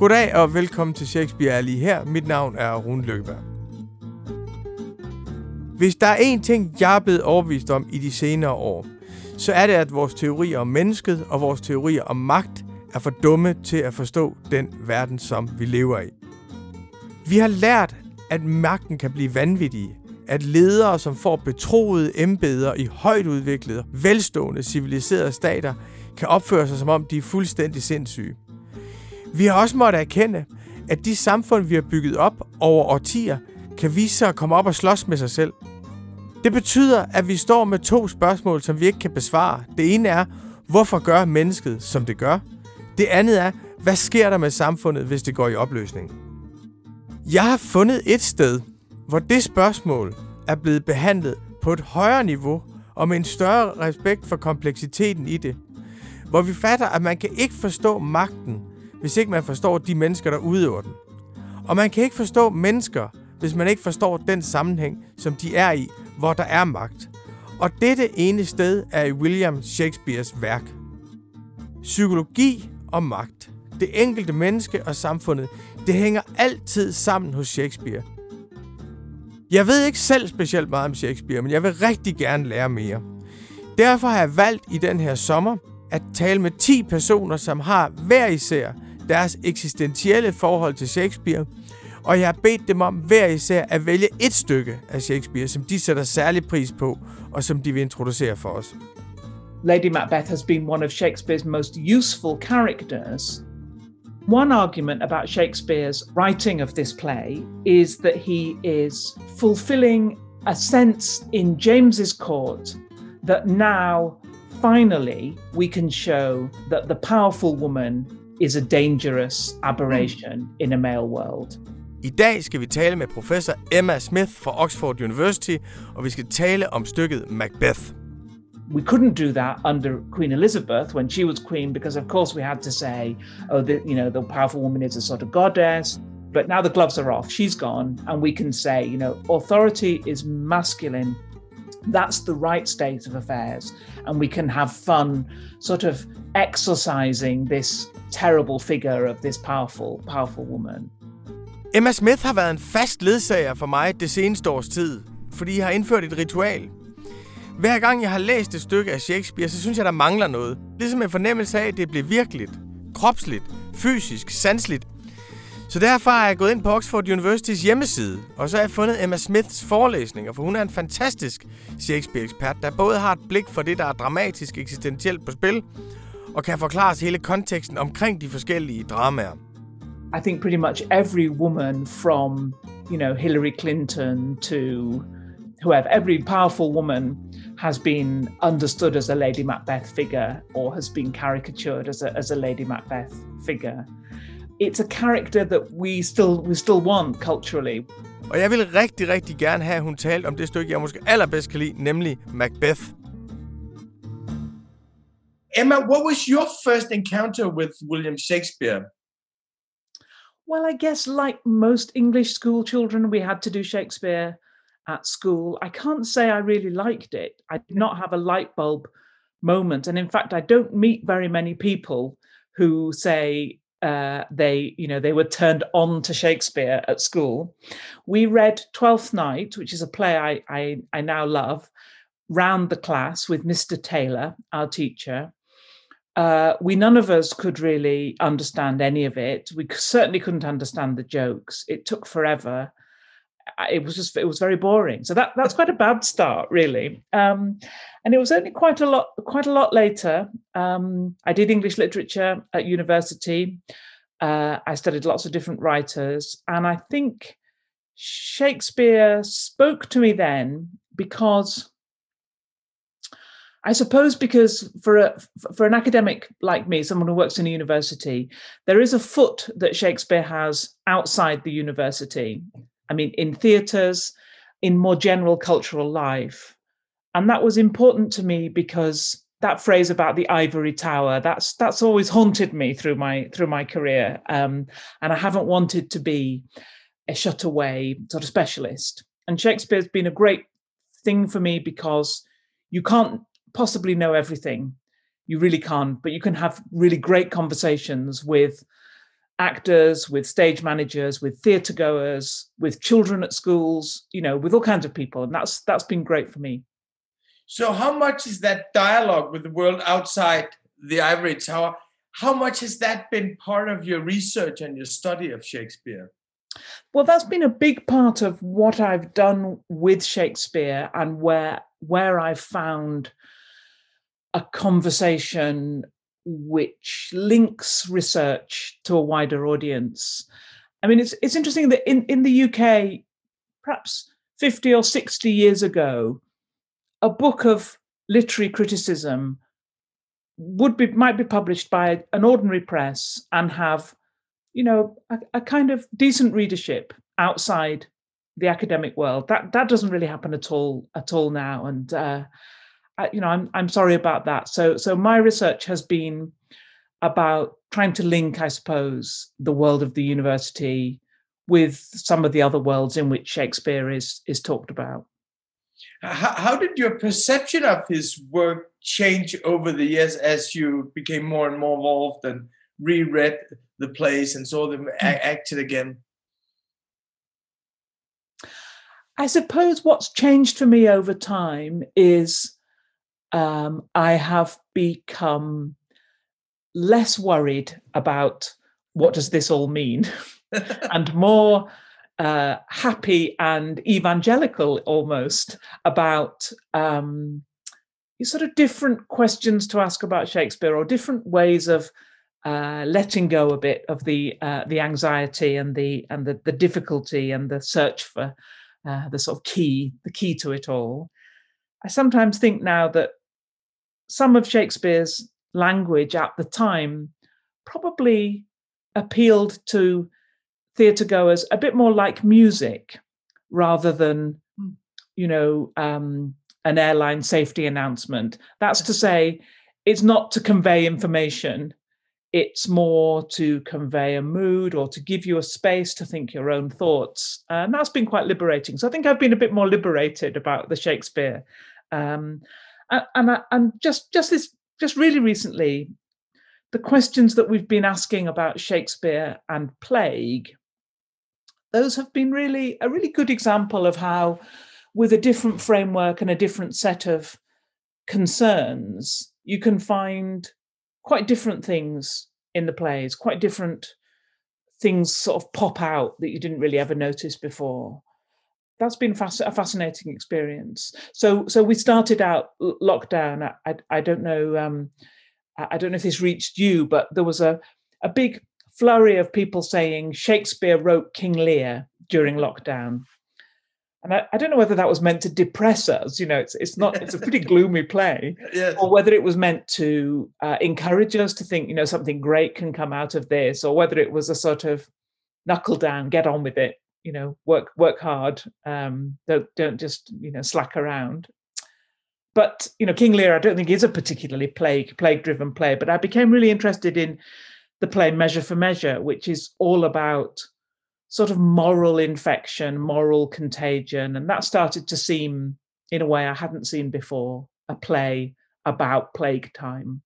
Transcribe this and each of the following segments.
Goddag og velkommen til Shakespeare er lige her. Mit navn er Rune Lykkeberg. Hvis der er én ting, jeg er blevet overbevist om i de senere år, så er det, at vores teorier om mennesket og vores teorier om magt er for dumme til at forstå den verden, som vi lever i. Vi har lært, at magten kan blive vanvittig, at ledere, som får betroede embeder i højt udviklede, velstående, civiliserede stater, kan opføre sig som om de er fuldstændig sindssyge. Vi har også måttet erkende, at de samfund, vi har bygget op over årtier, kan vise sig at komme op og slås med sig selv. Det betyder, at vi står med to spørgsmål, som vi ikke kan besvare. Det ene er, hvorfor gør mennesket, som det gør? Det andet er, hvad sker der med samfundet, hvis det går i opløsning? Jeg har fundet et sted, hvor det spørgsmål er blevet behandlet på et højere niveau og med en større respekt for kompleksiteten i det. Hvor vi fatter, at man kan ikke forstå magten, hvis ikke man forstår de mennesker, der udøver den. Og man kan ikke forstå mennesker, hvis man ikke forstår den sammenhæng, som de er i, hvor der er magt. Og dette ene sted er i William Shakespeares værk. Psykologi og magt, det enkelte menneske og samfundet, det hænger altid sammen hos Shakespeare. Jeg ved ikke selv specielt meget om Shakespeare, men jeg vil rigtig gerne lære mere. Derfor har jeg valgt i den her sommer at tale med 10 personer, som har hver især deres eksistentielle forhold til Shakespeare, og jeg har bedt dem om hver især at vælge et stykke af Shakespeare, som de sætter særlig pris på, og som de vil introducere for os. Lady Macbeth has been one of Shakespeare's most useful characters. One argument about Shakespeare's writing of this play is that he is fulfilling a sense in James's court that now finally we can show that the powerful woman is a dangerous mm. aberration in a male world. I dag skal vi tale med professor Emma Smith fra Oxford University, og vi skal tale om stykket Macbeth. we couldn't do that under Queen Elizabeth when she was queen because, of course, we had to say, oh, the, you know, the powerful woman is a sort of goddess. But now the gloves are off, she's gone, and we can say, you know, authority is masculine. That's the right state of affairs. And we can have fun sort of exorcising this terrible figure of this powerful, powerful woman. Emma Smith har været en fast ledsager for mig det seneste års tid, fordi jeg har indført et ritual. Hver gang jeg har læst et stykke af Shakespeare, så synes jeg, der mangler noget. Ligesom en fornemmelse af, at det bliver virkeligt, kropsligt, fysisk, sansligt. Så derfor har jeg gået ind på Oxford Universitys hjemmeside, og så har jeg fundet Emma Smiths forelæsninger, for hun er en fantastisk Shakespeare-ekspert, der både har et blik for det, der er dramatisk eksistentielt på spil, og kan forklare os hele konteksten omkring de forskellige dramaer. I think pretty much every woman from, you know, Hillary Clinton to whoever, every powerful woman has been understood as a Lady Macbeth figure or has been caricatured as a, as a Lady Macbeth figure. It's a character that we still we still want culturally. Og jeg vil rigtig, rigtig gerne have, at hun talte om det stykke, jeg måske allerbedst kan lide, nemlig Macbeth. Emma, what was your first encounter with William Shakespeare? Well, I guess like most English school children, we had to do Shakespeare at school. I can't say I really liked it. I did not have a light bulb moment. And in fact, I don't meet very many people who say uh, they, you know, they were turned on to Shakespeare at school. We read Twelfth Night, which is a play I, I, I now love, round the class with Mr. Taylor, our teacher. Uh, we none of us could really understand any of it. We certainly couldn't understand the jokes. It took forever. It was just it was very boring. So that that's quite a bad start really. Um, and it was only quite a lot quite a lot later. Um, i did english literature at university. Uh, i studied lots of different writers. And i think shakespeare spoke to me then because I suppose because for a for an academic like me, someone who works in a university, there is a foot that Shakespeare has outside the university. I mean, in theatres, in more general cultural life. And that was important to me because that phrase about the ivory tower that's that's always haunted me through my through my career um, and i haven't wanted to be a shut away sort of specialist and shakespeare's been a great thing for me because you can't possibly know everything you really can't but you can have really great conversations with actors, with stage managers, with theatre goers, with children at schools, you know, with all kinds of people. And that's that's been great for me. So how much is that dialogue with the world outside the ivory tower? How much has that been part of your research and your study of Shakespeare? Well, that's been a big part of what I've done with Shakespeare and where where I've found a conversation which links research to a wider audience. I mean, it's it's interesting that in, in the UK, perhaps 50 or 60 years ago, a book of literary criticism would be might be published by an ordinary press and have, you know, a, a kind of decent readership outside the academic world. That that doesn't really happen at all at all now. And uh, you know, I'm I'm sorry about that. So so my research has been about trying to link, I suppose, the world of the university with some of the other worlds in which Shakespeare is is talked about. How, how did your perception of his work change over the years as you became more and more involved and reread the plays and saw them a- hmm. acted again? I suppose what's changed for me over time is um, I have become less worried about what does this all mean and more uh, happy and evangelical almost about um, sort of different questions to ask about Shakespeare or different ways of uh, letting go a bit of the uh, the anxiety and the and the, the difficulty and the search for uh, the sort of key the key to it all. I sometimes think now that some of Shakespeare's language at the time probably appealed to theatre goers a bit more like music rather than, hmm. you know, um, an airline safety announcement. That's to say, it's not to convey information, it's more to convey a mood or to give you a space to think your own thoughts. And that's been quite liberating. So I think I've been a bit more liberated about the Shakespeare. Um, and and just just this just really recently the questions that we've been asking about shakespeare and plague those have been really a really good example of how with a different framework and a different set of concerns you can find quite different things in the plays quite different things sort of pop out that you didn't really ever notice before that's been a fascinating experience. So, so we started out lockdown. I, I don't know. Um, I don't know if this reached you, but there was a a big flurry of people saying Shakespeare wrote King Lear during lockdown, and I, I don't know whether that was meant to depress us. You know, it's it's not. It's a pretty gloomy play, yes. or whether it was meant to uh, encourage us to think, you know, something great can come out of this, or whether it was a sort of knuckle down, get on with it you know work work hard um don't don't just you know slack around. But you know king lear i don't think is a particularly plague plague driven play but i became really interested in the play measure for measure which is all about sort of moral infection moral contagion and that started to seem in a way i hadn't seen before a play about plague time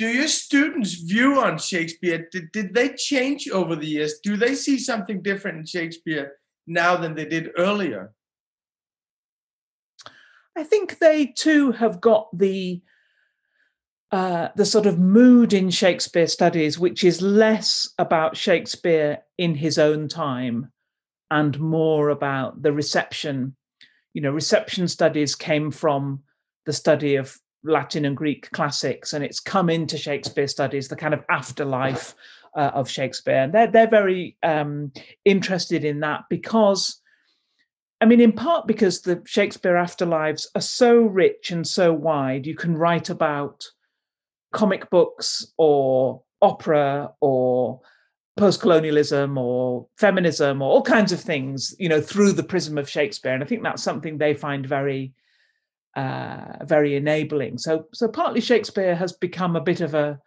do your students view on Shakespeare, did, did they change over the years? Do they see something different in Shakespeare now than they did earlier? I think they too have got the uh, the sort of mood in Shakespeare studies, which is less about Shakespeare in his own time and more about the reception. You know, reception studies came from the study of Latin and Greek classics, and it's come into Shakespeare studies, the kind of afterlife uh, of Shakespeare. And they're they're very um, interested in that because, I mean, in part because the Shakespeare afterlives are so rich and so wide. You can write about comic books or opera or post-colonialism or feminism or all kinds of things, you know, through the prism of Shakespeare. And I think that's something they find very uh, very enabling. So, so partly Shakespeare has become a bit of a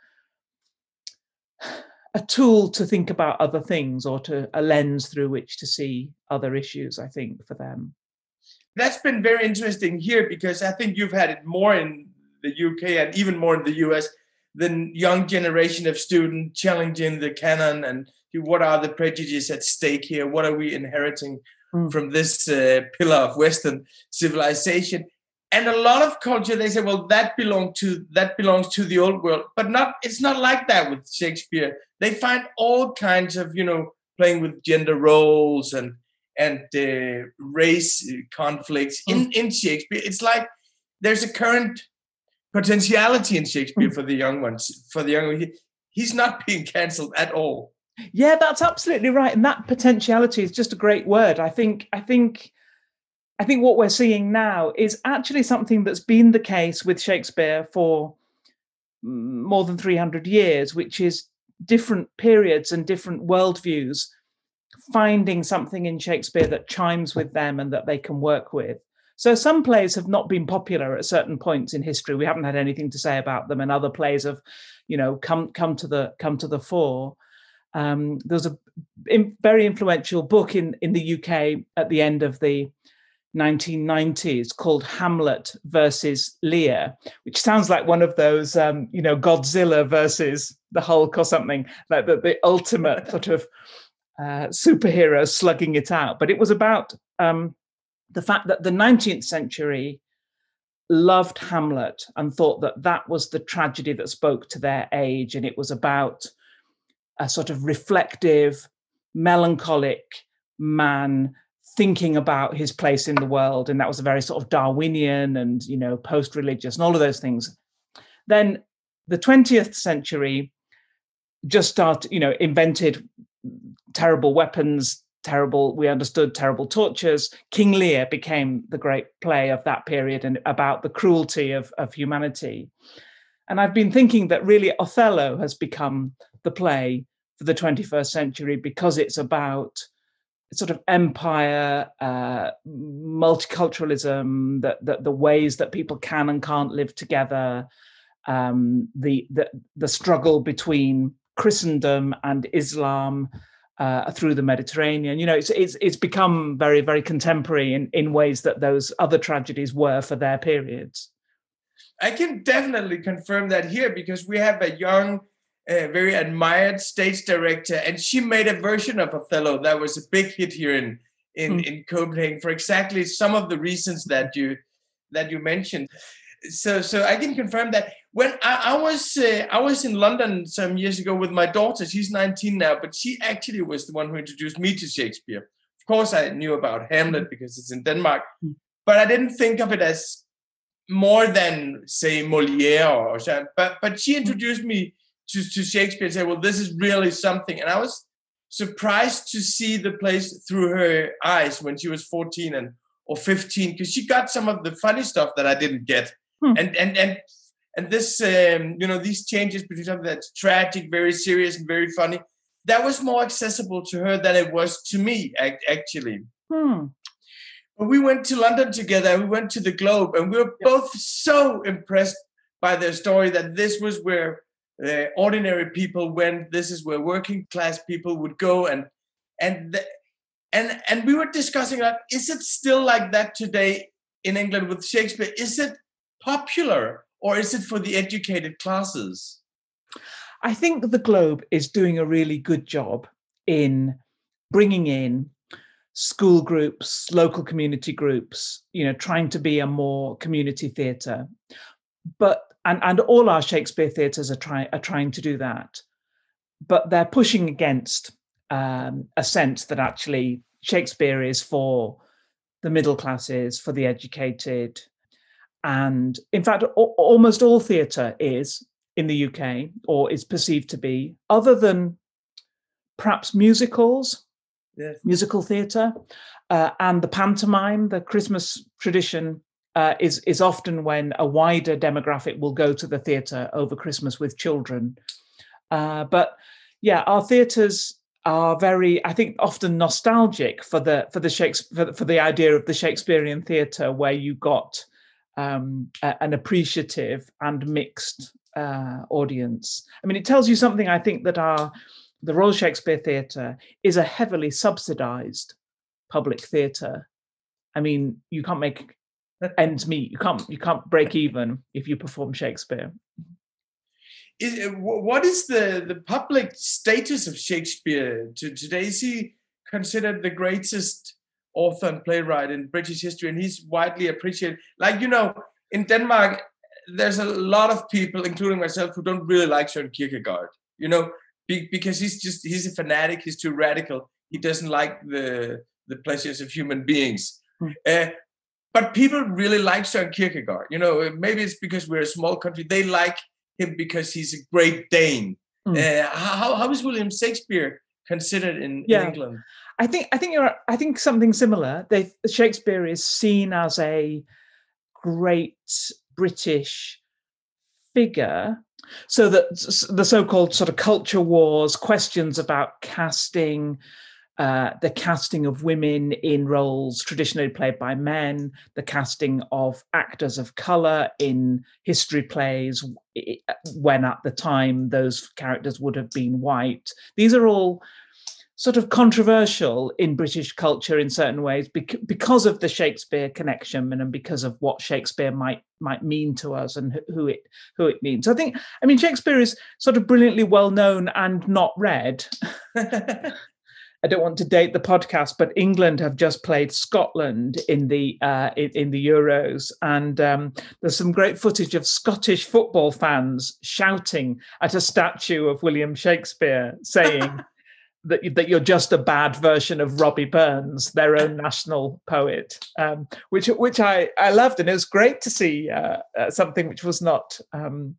a tool to think about other things or to a lens through which to see other issues. I think for them. That's been very interesting here because I think you've had it more in the UK and even more in the US. the young generation of students challenging the canon and what are the prejudices at stake here? What are we inheriting mm. from this uh, pillar of Western civilization? And a lot of culture, they say, well, that belongs to that belongs to the old world, but not. It's not like that with Shakespeare. They find all kinds of, you know, playing with gender roles and and uh, race conflicts mm. in in Shakespeare. It's like there's a current potentiality in Shakespeare mm. for the young ones. For the young, he, he's not being cancelled at all. Yeah, that's absolutely right, and that potentiality is just a great word. I think. I think. I think what we're seeing now is actually something that's been the case with Shakespeare for more than 300 years, which is different periods and different worldviews finding something in Shakespeare that chimes with them and that they can work with. So some plays have not been popular at certain points in history. We haven't had anything to say about them, and other plays have, you know, come come to the come to the fore. Um, there's a in, very influential book in in the UK at the end of the 1990s called Hamlet versus Lear, which sounds like one of those, um, you know, Godzilla versus the Hulk or something like the, the ultimate sort of uh, superhero slugging it out. But it was about um, the fact that the 19th century loved Hamlet and thought that that was the tragedy that spoke to their age. And it was about a sort of reflective, melancholic man thinking about his place in the world. And that was a very sort of Darwinian and, you know, post religious and all of those things. Then the 20th century just started, you know, invented terrible weapons, terrible we understood terrible tortures king lear became the great play of that period and about the cruelty of, of humanity and i've been thinking that really othello has become the play for the 21st century because it's about sort of empire uh, multiculturalism that the, the ways that people can and can't live together um, the, the the struggle between christendom and islam uh, through the Mediterranean. You know, it's it's it's become very very contemporary in in ways that those other tragedies were for their periods. I can definitely confirm that here because we have a young, uh, very admired stage director, and she made a version of Othello that was a big hit here in in mm. in Copenhagen for exactly some of the reasons that you that you mentioned. So so I can confirm that when I, I was uh, I was in London some years ago with my daughter. She's 19 now, but she actually was the one who introduced me to Shakespeare. Of course, I knew about Hamlet because it's in Denmark, hmm. but I didn't think of it as more than say Moliere or. But but she hmm. introduced me to, to Shakespeare and say, "Well, this is really something," and I was surprised to see the place through her eyes when she was 14 and or 15 because she got some of the funny stuff that I didn't get. Hmm. And and and and this um, you know these changes between something that's tragic very serious and very funny that was more accessible to her than it was to me actually hmm. when we went to london together we went to the globe and we were both so impressed by their story that this was where uh, ordinary people went this is where working class people would go and and the, and and we were discussing that is it still like that today in england with shakespeare is it popular or is it for the educated classes? I think the Globe is doing a really good job in bringing in school groups, local community groups, you know, trying to be a more community theatre. But and and all our Shakespeare theatres are trying are trying to do that, but they're pushing against um, a sense that actually Shakespeare is for the middle classes, for the educated, and in fact, almost all theatre is in the UK or is perceived to be, other than perhaps musicals, yes. musical theatre, uh, and the pantomime, the Christmas tradition. Uh, is is often when a wider demographic will go to the theatre over Christmas with children, uh, but yeah, our theatres are very, I think, often nostalgic for the for the Shakespeare for, for the idea of the Shakespearean theatre, where you got um, a, an appreciative and mixed uh, audience. I mean, it tells you something. I think that our the Royal Shakespeare Theatre is a heavily subsidised public theatre. I mean, you can't make ends meet. You can't you can't break even if you perform Shakespeare. is, what is the, the public status of Shakespeare to today? Is he considered the greatest author and playwright in British history, and he's widely appreciated? Like you know, in Denmark, there's a lot of people, including myself, who don't really like Søren Kierkegaard. You know, be, because he's just he's a fanatic. He's too radical. He doesn't like the the pleasures of human beings. Hmm. Uh, but people really like Søren Kierkegaard. You know, maybe it's because we're a small country. They like him because he's a great Dane. Mm. Uh, how, how is William Shakespeare considered in, yeah. in, England? I think I think you're I think something similar. They Shakespeare is seen as a great British figure. So that the so-called sort of culture wars, questions about casting, uh, the casting of women in roles traditionally played by men, the casting of actors of color in history plays when at the time those characters would have been white. These are all sort of controversial in British culture in certain ways because of the Shakespeare connection and because of what Shakespeare might might mean to us and who it who it means. I think I mean Shakespeare is sort of brilliantly well known and not read. I don't want to date the podcast, but England have just played Scotland in the uh, in, in, the Euros, and um, there's some great footage of Scottish football fans shouting at a statue of William Shakespeare, saying that that you're just a bad version of Robbie Burns, their own national poet, um, which which I I loved, and it was great to see uh, uh, something which was not um,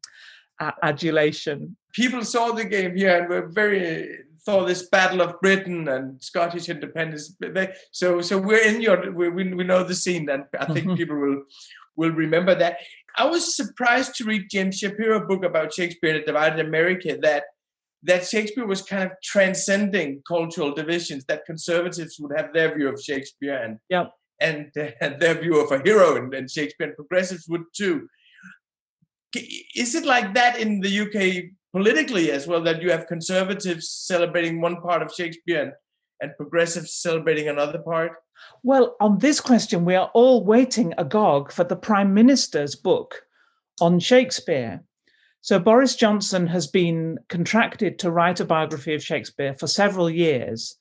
adulation. People saw the game here and were very for this battle of Britain and Scottish independence. They, so so we're in your we, we know the scene, and I think mm-hmm. people will will remember that. I was surprised to read James Shapiro book about Shakespeare in a divided America that that Shakespeare was kind of transcending cultural divisions. That conservatives would have their view of Shakespeare and yep. and, and their view of a hero and, and Shakespeare, and progressives would too. Is it like that in the UK politically as well that you have conservatives celebrating one part of Shakespeare and, and progressives celebrating another part? Well, on this question, we are all waiting agog for the Prime Minister's book on Shakespeare. So Boris Johnson has been contracted to write a biography of Shakespeare for several years,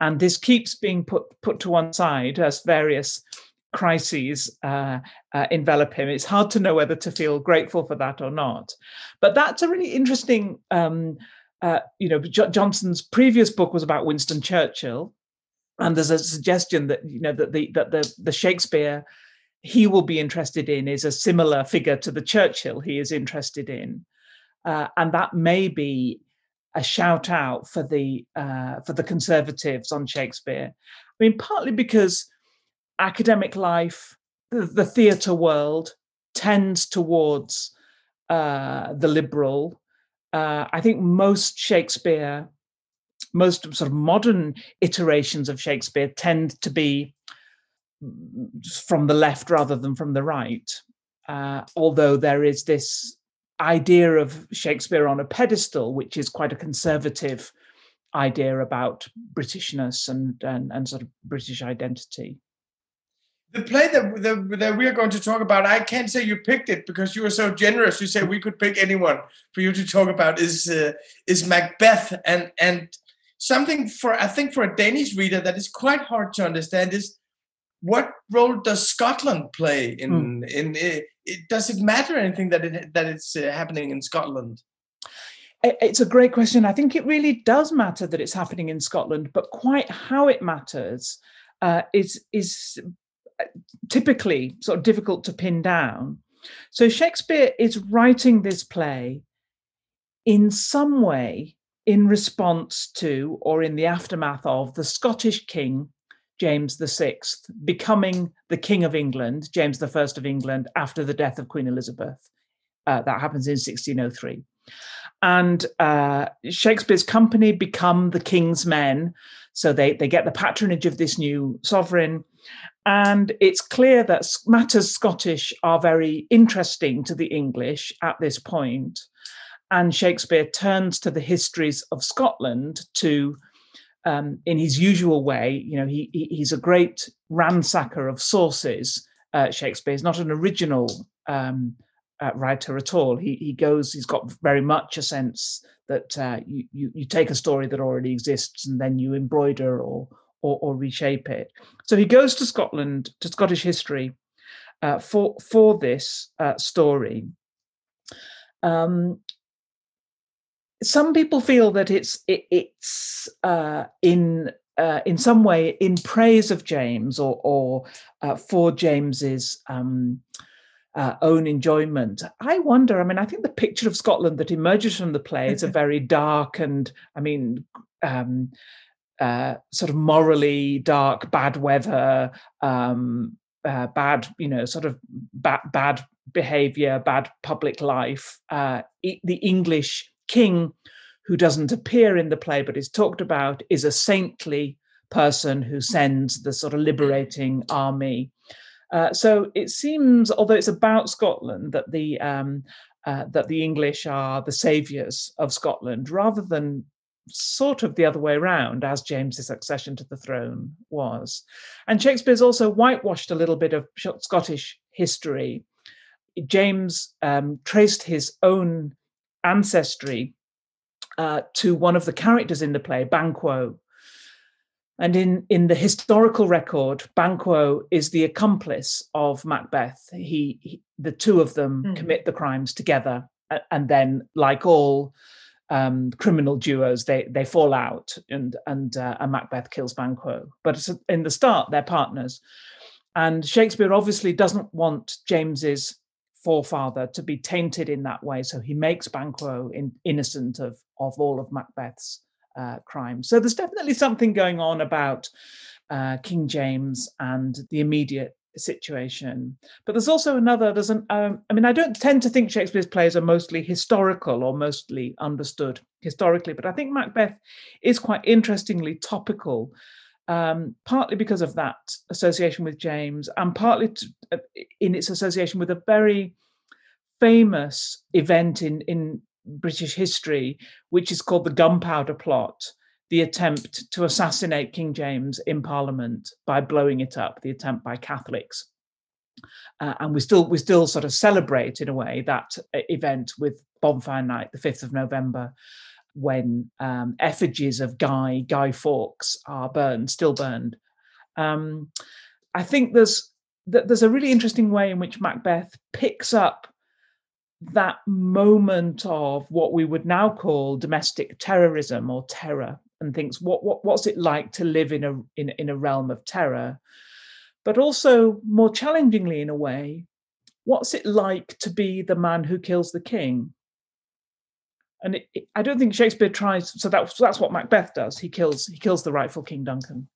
and this keeps being put put to one side as various crises uh, uh, envelop him. It's hard to know whether to feel grateful for that or not. But that's a really interesting. Um, uh, you know, Johnson's previous book was about Winston Churchill, and there's a suggestion that you know that the that the the Shakespeare he will be interested in is a similar figure to the Churchill he is interested in, uh, and that may be a shout out for the uh, for the conservatives on Shakespeare. I mean, partly because academic life, the, the theatre world tends towards uh, the liberal. Uh, I think most Shakespeare, most sort of modern iterations of Shakespeare tend to be from the left rather than from the right. Uh, although there is this idea of Shakespeare on a pedestal, which is quite a conservative idea about Britishness and, and, and sort of British identity the play that, that, that we are going to talk about, I can't say you picked it because you were so generous. You said we could pick anyone for you to talk about. Is uh, is Macbeth and and something for I think for a Danish reader that is quite hard to understand is what role does Scotland play in mm. in it, it, Does it matter anything that it that it's uh, happening in Scotland? It's a great question. I think it really does matter that it's happening in Scotland, but quite how it matters uh, is is typically sort of difficult to pin down. So Shakespeare is writing this play in some way in response to or in the aftermath of the Scottish king James VI becoming the king of England, James I of England, after the death of Queen Elizabeth. Uh, that happens in 1603. And uh, Shakespeare's company become the king's men. So they, they get the patronage of this new sovereign. And it's clear that matters Scottish are very interesting to the English at this point. And Shakespeare turns to the histories of Scotland to, um, in his usual way, you know, he, he he's a great ransacker of sources. Uh, Shakespeare is not an original um, uh, writer at all. He he goes. He's got very much a sense that uh, you, you you take a story that already exists and then you embroider or or, or reshape it. So he goes to Scotland to Scottish history uh, for for this uh, story. Um, some people feel that it's it, it's uh, in uh, in some way in praise of James or or uh, for James's um, uh, own enjoyment. I wonder. I mean, I think the picture of Scotland that emerges from the play is a very dark and, I mean, um, uh, sort of morally dark, bad weather, um, uh, bad, you know, sort of bad, bad behavior, bad public life. Uh, the English king, who doesn't appear in the play but is talked about, is a saintly person who sends the sort of liberating army. Uh, so it seems, although it's about Scotland, that the um, uh, that the English are the saviours of Scotland, rather than sort of the other way around, as James's accession to the throne was. And Shakespeare's also whitewashed a little bit of Scottish history. James um, traced his own ancestry uh, to one of the characters in the play, Banquo, and in, in the historical record, Banquo is the accomplice of Macbeth. He, he the two of them mm. commit the crimes together, and then, like all um, criminal duos, they they fall out, and and, uh, and Macbeth kills Banquo. But in the start, they're partners, and Shakespeare obviously doesn't want James's forefather to be tainted in that way, so he makes Banquo in, innocent of of all of Macbeth's uh, crime. So there's definitely something going on about uh, King James and the immediate situation. But there's also another, there's an, um, I mean, I don't tend to think Shakespeare's plays are mostly historical or mostly understood historically, but I think Macbeth is quite interestingly topical. Um, partly because of that association with James, and partly to, uh, in its association with a very famous event in in British history, which is called the Gunpowder Plot, the attempt to assassinate King James in Parliament by blowing it up, the attempt by Catholics. Uh, and we still we still sort of celebrate in a way that uh, event with Bonfire Night, the fifth of November, when um, effigies of Guy Guy Fawkes are burned, still burned. Um, I think there's there's a really interesting way in which Macbeth picks up that moment of what we would now call domestic terrorism or terror and thinks what, what what's it like to live in a in, in a realm of terror? But also more challengingly in a way what's it like to be the man who kills the king? And it, it, i don't think shakespeare tries so that, so that's what macbeth does. He kills he kills the rightful king duncan.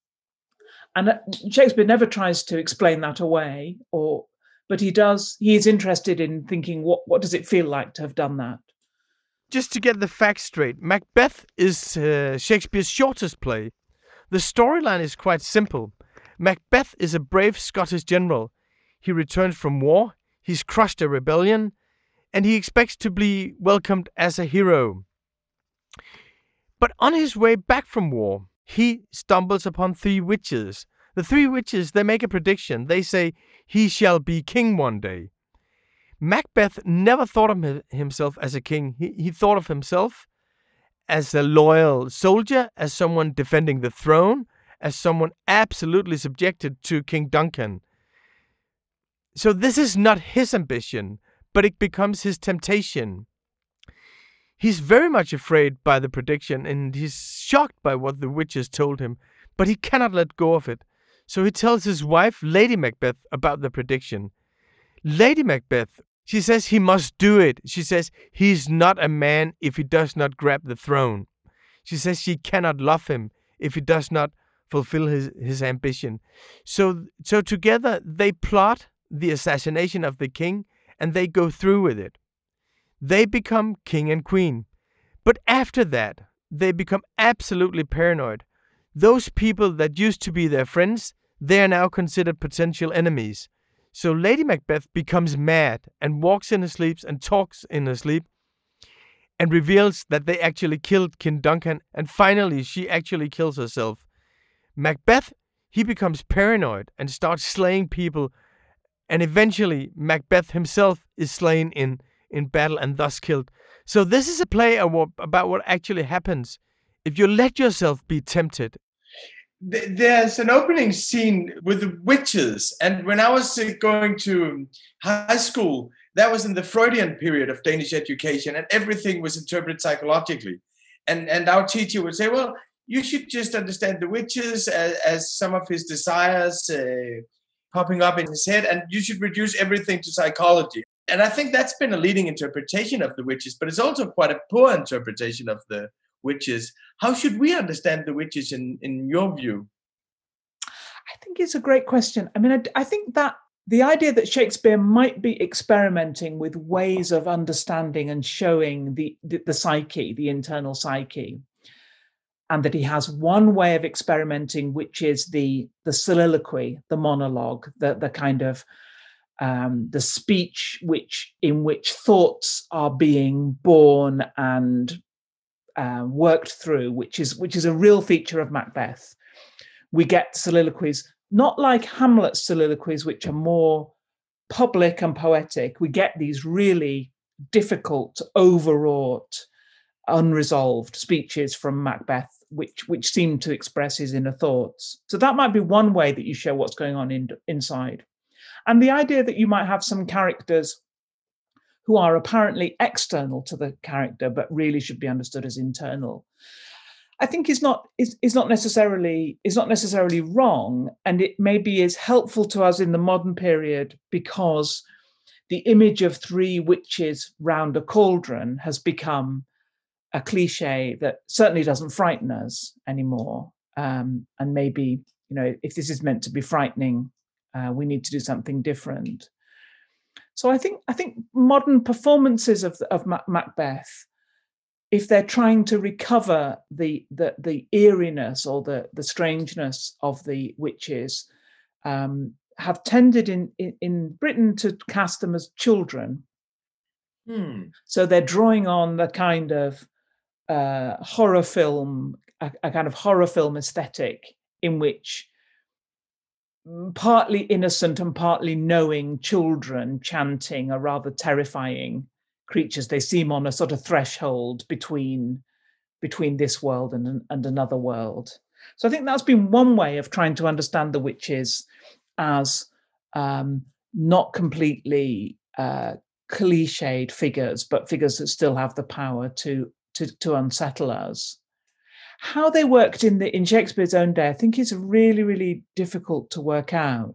And uh, shakespeare never tries to explain that away or but he does he is interested in thinking what what does it feel like to have done that just to get the facts straight macbeth is uh, shakespeare's shortest play. The storyline is quite simple. Macbeth is a brave scottish general. He returns from war he's crushed a rebellion and he expects to be welcomed as a hero. But on his way back from war he stumbles upon three witches. The three witches they make a prediction. They say he shall be king one day. Macbeth never thought of himself as a king. He, he thought of himself as a loyal soldier, as someone defending the throne, as someone absolutely subjected to King Duncan. So this is not his ambition, but it becomes his temptation. He's very much afraid by the prediction and he's shocked by what the witches told him, but he cannot let go of it. So he tells his wife, Lady Macbeth, about the prediction. Lady Macbeth, she says he must do it. She says he's not a man if he does not grab the throne. She says she cannot love him if he does not fulfill his, his ambition. So, so together they plot the assassination of the king and they go through with it. They become king and queen. But after that, they become absolutely paranoid those people that used to be their friends, they are now considered potential enemies. So Lady Macbeth becomes mad and walks in her sleep and talks in her sleep and reveals that they actually killed King Duncan and finally she actually kills herself. Macbeth, he becomes paranoid and starts slaying people and eventually Macbeth himself is slain in, in battle and thus killed. So this is a play about what actually happens if you let yourself be tempted. There's an opening scene with the witches, and when I was uh, going to high school, that was in the Freudian period of Danish education, and everything was interpreted psychologically. And and our teacher would say, well, you should just understand the witches as, as some of his desires uh, popping up in his head, and you should reduce everything to psychology. And I think that's been a leading interpretation of the witches, but it's also quite a poor interpretation of the witches. How should we understand the witches in, in your view? I think it's a great question. I mean, I, I think that the idea that Shakespeare might be experimenting with ways of understanding and showing the, the, the psyche, the internal psyche, and that he has one way of experimenting, which is the the soliloquy, the monologue, the the kind of um, the speech which in which thoughts are being born and uh, worked through, which is which is a real feature of Macbeth. We get soliloquies not like Hamlet's soliloquies, which are more public and poetic. We get these really difficult, overwrought, unresolved speeches from Macbeth, which which seem to express his inner thoughts. So that might be one way that you show what's going on in, inside. And the idea that you might have some characters who are apparently external to the character, but really should be understood as internal. I think is not is, is not necessarily is not necessarily wrong, and it maybe is helpful to us in the modern period because the image of three witches round a cauldron has become a cliche that certainly doesn't frighten us anymore. Um, and maybe you know if this is meant to be frightening, uh, we need to do something different. So I think I think modern performances of of Macbeth if they're trying to recover the the, the eeriness or the, the strangeness of the witches, um, have tended in, in, in Britain to cast them as children. Hmm. So they're drawing on the kind of uh, horror film, a, a kind of horror film aesthetic in which partly innocent and partly knowing children chanting are rather terrifying creatures. They seem on a sort of threshold between between this world and, and another world. So i think that's been one way of trying to understand the witches as um, not completely uh, cliched figures but figures that still have the power to to, to unsettle us how they worked in the in shakespeare's own day i think is really really difficult to work out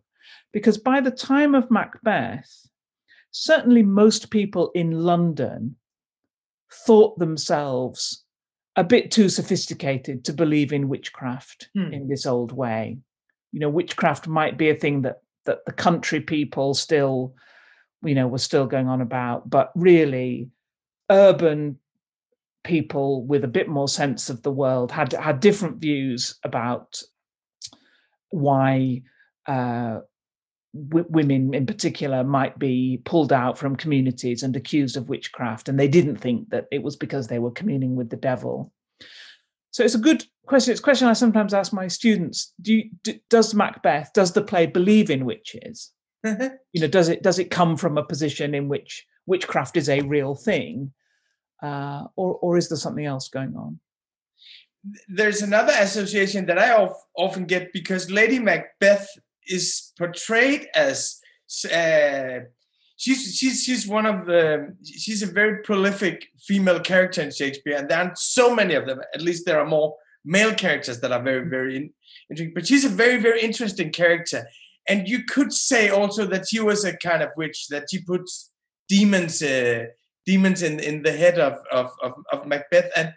because by the time of macbeth certainly most people in London thought themselves a bit too sophisticated to believe in witchcraft hmm. in this old way. You know, witchcraft might be a thing that that the country people still, you know, were still going on about, but really urban people with a bit more sense of the world had had different views about why uh, w- women in particular might be pulled out from communities and accused of witchcraft, and they didn't think that it was because they were communing with the devil. So it's a good question. It's a question I sometimes ask my students: Do you, do, does Macbeth, does the play believe in witches? you know, does it does it come from a position in which witchcraft is a real thing, uh, or or is there something else going on? There's another association that I often get because Lady Macbeth is portrayed as uh, she's she's she's one of the she's a very prolific female character in Shakespeare, and there aren't so many of them. At least there are more male characters that are very very interesting. But she's a very very interesting character, and you could say also that she was a kind of witch that she puts demons uh, demons in in the head of of of, of Macbeth and.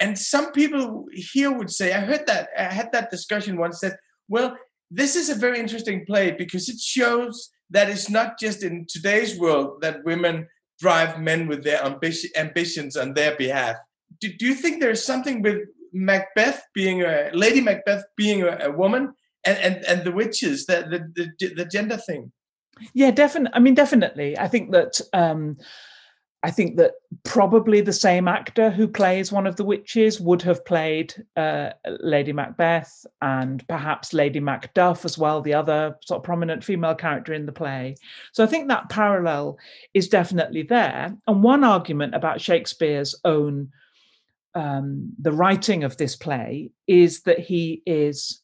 And some people here would say, I heard that, I had that discussion once that, well, this is a very interesting play because it shows that it's not just in today's world that women drive men with their ambition, ambitions on their behalf. Do, do you think there's something with Macbeth being a Lady Macbeth being a, a woman and, and, and the witches, the, the, the, the gender thing? Yeah, definitely. I mean, definitely. I think that um, I think that probably the same actor who plays one of the witches would have played uh, Lady Macbeth and perhaps Lady Macduff as well, the other sort of prominent female character in the play. So I think that parallel is definitely there. And one argument about Shakespeare's own um, the writing of this play is that he is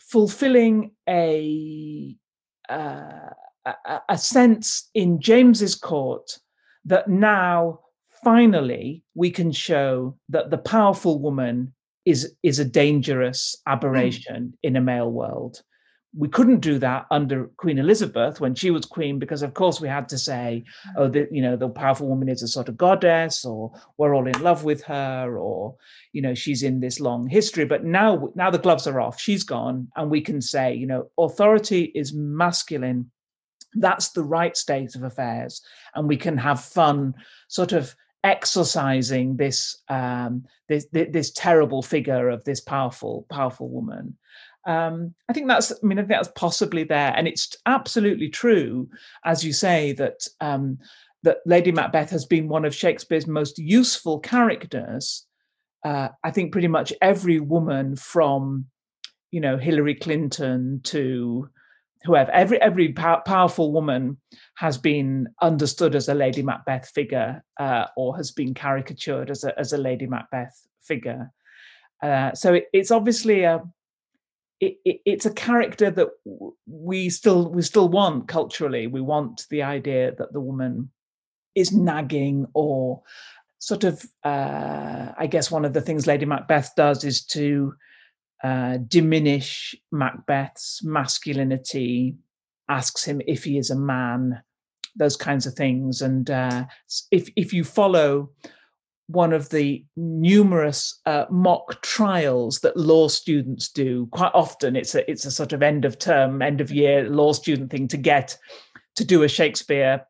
fulfilling a uh, a, a sense in James's court that now finally we can show that the powerful woman is is a dangerous aberration mm. in a male world we couldn't do that under Queen Elizabeth when she was queen, because of course we had to say, oh, the, you know, the powerful woman is a sort of goddess, or we're all in love with her, or you know, she's in this long history. But now, now the gloves are off. She's gone, and we can say, you know, authority is masculine that's the right state of affairs and we can have fun sort of exercising this um, this, this terrible figure of this powerful powerful woman um, I think that's, I mean, I think that's possibly there. And it's absolutely true, as you say, that um, that Lady Macbeth has been one of Shakespeare's most useful characters. Uh, I think pretty much every woman from, you know, Hillary Clinton to whoever every every pow- powerful woman has been understood as a lady macbeth figure uh, or has been caricatured as a, as a lady macbeth figure. Uh, so it, it's obviously a it, it, it's a character that we still we still want culturally. We want the idea that the woman is nagging or sort of uh, i guess one of the things lady macbeth does is to uh, diminish Macbeth's masculinity, asks him if he is a man, those kinds of things. And uh, if if you follow one of the numerous uh, mock trials that law students do, quite often it's a it's a sort of end of term, end of year law student thing to get to do a Shakespeare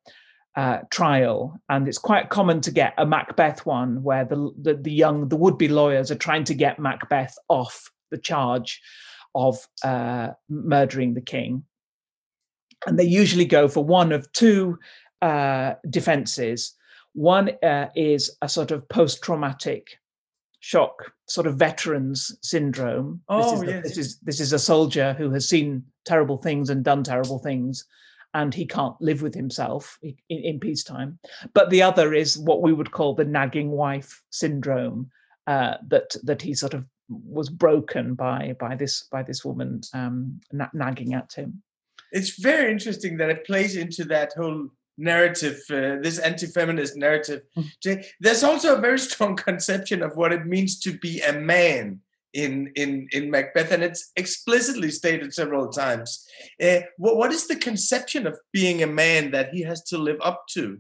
uh, trial, and it's quite common to get a Macbeth one where the, the, the young, the would be lawyers are trying to get Macbeth off the charge of uh, murdering the king. And they usually go for one of two uh, defenses. One uh, is a sort of post traumatic shock, sort of veterans syndrome. Oh, this is, yes. this is this is a soldier who has seen terrible things and done terrible things, and he can't live with himself in, in peacetime. But the other is what we would call the nagging wife syndrome, uh, that that he sort of was broken by by this by this woman um, na- nagging at him. It's very interesting that it plays into that whole narrative, uh, this anti-feminist narrative. Mm. There's also a very strong conception of what it means to be a man in in in Macbeth, and it's explicitly stated several times. Uh, what what is the conception of being a man that he has to live up to?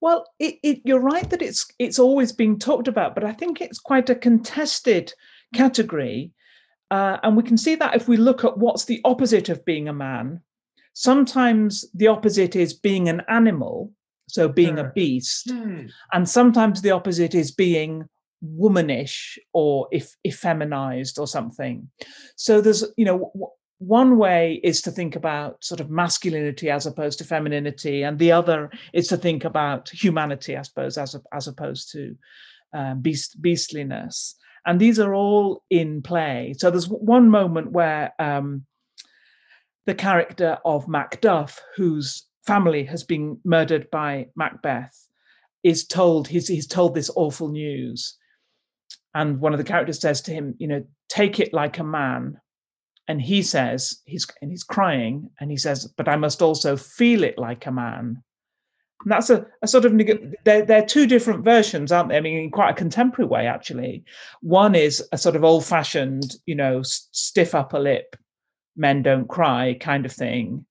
Well, it, it, you're right that it's it's always being talked about, but I think it's quite a contested category, uh, and we can see that if we look at what's the opposite of being a man. Sometimes the opposite is being an animal, so being a beast, Hmm. and sometimes the opposite is being womanish or if effeminized or something. So there's you know one way is to think about sort of masculinity as opposed to femininity, and the other is to think about humanity, I suppose, as as opposed to um, beast beastliness. And these are all in play. So there's one moment where um, the character of Macduff, whose family has been murdered by Macbeth, is told he's he's told this awful news, and one of the characters says to him, you know, take it like a man and he says he's and he's crying and he says but i must also feel it like a man. And that's a, a sort of they're, they're two different versions aren't they? I mean in quite a contemporary way actually. One is a sort of old fashioned you know stiff upper lip men don't cry kind of thing.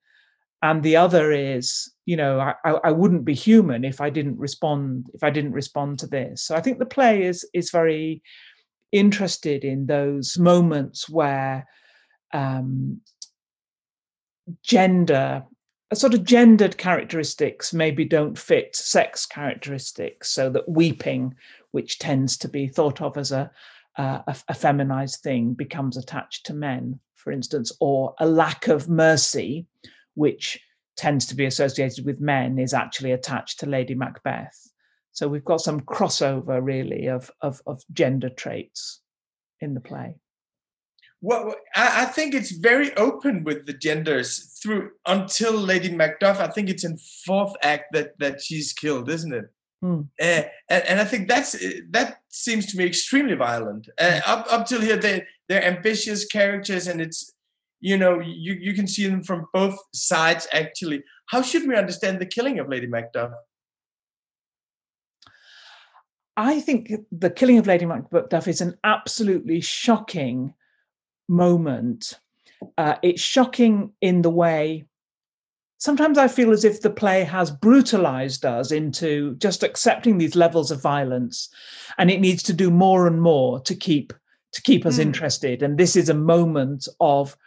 And the other is you know I, I wouldn't be human if i didn't respond if i didn't respond to this. So i think the play is is very interested in those moments where um, gender a sort of gendered characteristics maybe don't fit sex characteristics so that weeping which tends to be thought of as a, uh, a, a feminized thing becomes attached to men for instance or a lack of mercy which tends to be associated with men is actually attached to Lady Macbeth. So we've got some crossover really of of, of gender traits in the play. Well, I, I think it's very open with the genders through until Lady Macduff. I think it's in fourth act that that she's killed, isn't it? Uh, and, and I think that's that seems to me extremely violent. Uh, up up till here, they they're ambitious characters, and it's you know you you can see them from both sides actually. How should we understand the killing of Lady Macduff? I think the killing of Lady Macduff is an absolutely shocking moment. Uh, it's shocking in the way sometimes I feel as if the play has brutalized us into just accepting these levels of violence, and it needs to do more and more to keep to keep us mm. interested. And this is a moment of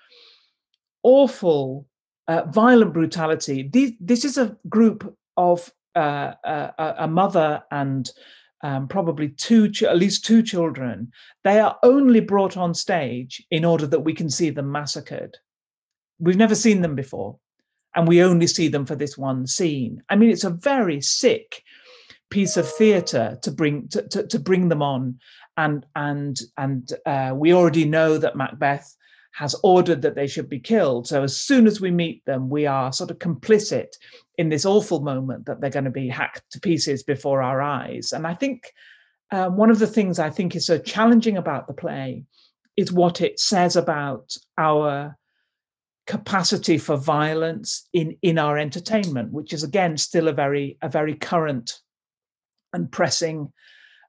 awful, uh, violent brutality. These, this is a group of uh, uh, a mother and um, probably two, ch- at least two children, they are only brought on stage in order that we can see them massacred. We've never seen them before, and we only see them for this one scene. I mean, it's a very sick piece of theatre to bring to, to, to, bring them on, and and and uh, we already know that Macbeth has ordered that they should be killed. So as soon as we meet them, we are sort of complicit in this awful moment that they're going to be hacked to pieces before our eyes. And I think um, one of the things I think is so challenging about the play is what it says about our capacity for violence in in our entertainment, which is again still a very a very current and pressing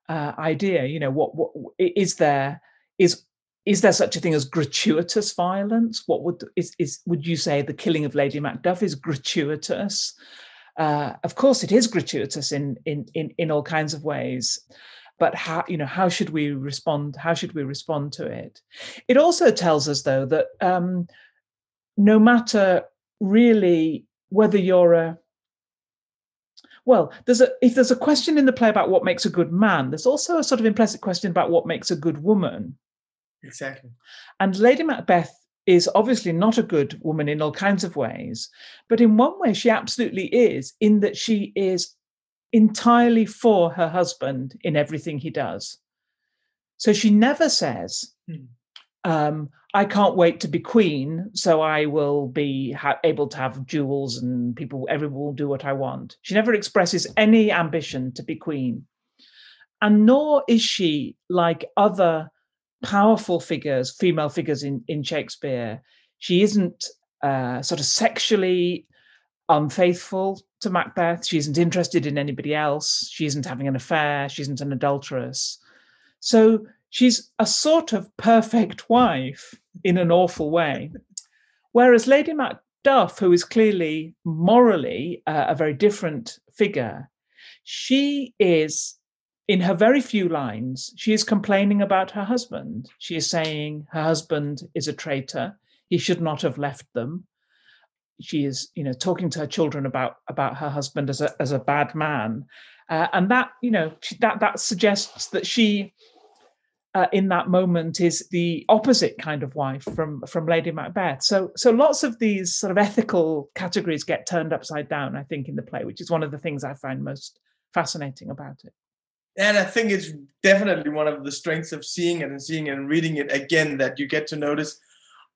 uh, idea. You know, what what is there is is there such a thing as gratuitous violence? What would is is would you say the killing of Lady Macduff is gratuitous? Uh, of course, it is gratuitous in in in in all kinds of ways, but how you know how should we respond? How should we respond to it? It also tells us though that um, no matter really whether you're a well, there's a if there's a question in the play about what makes a good man, there's also a sort of implicit question about what makes a good woman. Exactly. And Lady Macbeth is obviously not a good woman in all kinds of ways, but in one way, she absolutely is, in that she is entirely for her husband in everything he does. So she never says, hmm. um, I can't wait to be queen, so I will be ha- able to have jewels and people, everyone will do what I want. She never expresses any ambition to be queen. And nor is she like other powerful figures, female figures in, in Shakespeare. She isn't uh, sort of sexually unfaithful to Macbeth. She isn't interested in anybody else. She isn't having an affair. She isn't an adulteress. So she's a sort of perfect wife in an awful way. Whereas Lady Macduff, who is clearly morally uh, a very different figure, she is in her very few lines, she is complaining about her husband. She is saying her husband is a traitor. He should not have left them. She is, you know, talking to her children about about her husband as a as a bad man, uh, and that, you know, she, that that suggests that she, uh, in that moment, is the opposite kind of wife from from Lady Macbeth. So so lots of these sort of ethical categories get turned upside down. I think in the play, which is one of the things I find most fascinating about it and I think it's definitely one of the strengths of seeing it and seeing and reading it again that you get to notice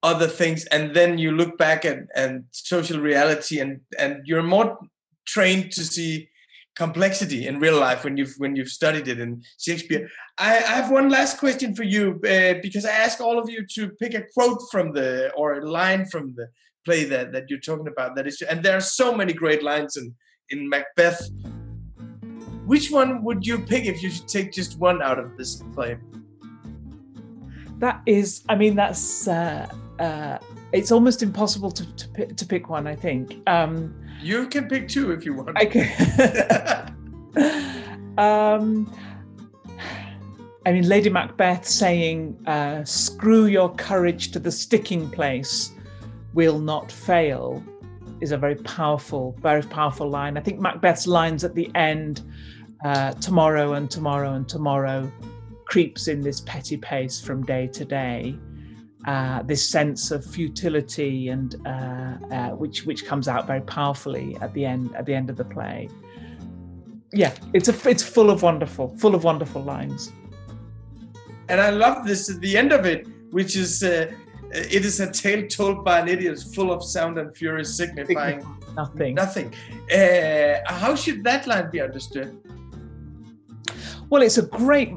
other things and then you look back at and social reality and and you're more trained to see complexity in real life when you've when you've studied it in Shakespeare. I, I have one last question for you uh, because I ask all of you to pick a quote from the or a line from the play that that you're talking about. That is, and there are so many great lines in in Macbeth which one would you pick if you should take just one out of this play? That is, I mean, that's uh, uh, it's almost impossible to to pick, to pick one. I think um, you can pick two if you want. I can. um, I mean, Lady Macbeth saying, uh, "Screw your courage to the sticking place, will not fail," is a very powerful, very powerful line. I think Macbeth's lines at the end uh, tomorrow and tomorrow and tomorrow creeps in this petty pace from day to day. uh, this sense of futility and uh, uh, which which comes out very powerfully at the end at the end of the play. Yeah, it's a it's full of wonderful full of wonderful lines. And I love this at the end of it, which is uh, it is a tale told by an idiot, full of sound and fury, signifying nothing. Nothing. Uh, how should that line be understood? Well, it's a great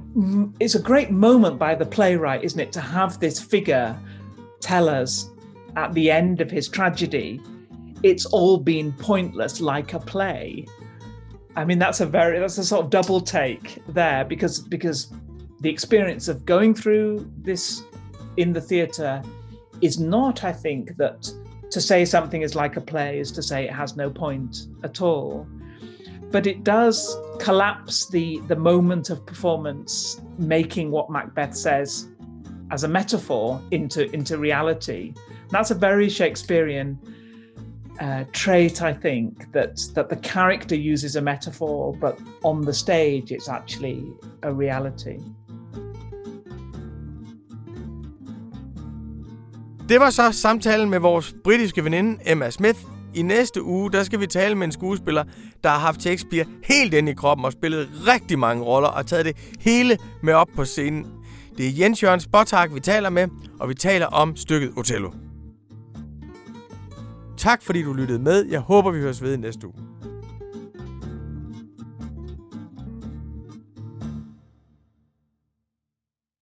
it's a great moment by the playwright, isn't it, to have this figure tell us at the end of his tragedy, it's all been pointless like a play. I mean, that's a very that's a sort of double take there because because the experience of going through this in the theatre is not, I think, that to say something is like a play is to say it has no point at all but it does collapse the the moment of performance making what macbeth says as a metaphor into into reality. That's a very shakespearean uh, trait i think that that the character uses a metaphor but on the stage it's actually a reality. Det var så samtalen med vores britiske veninde Emma Smith I næste uge, der skal vi tale med en skuespiller, der har haft Shakespeare helt ind i kroppen og spillet rigtig mange roller og taget det hele med op på scenen. Det er Jens Jørgens Botak, vi taler med, og vi taler om stykket Othello. Tak fordi du lyttede med. Jeg håber, vi høres ved i næste uge.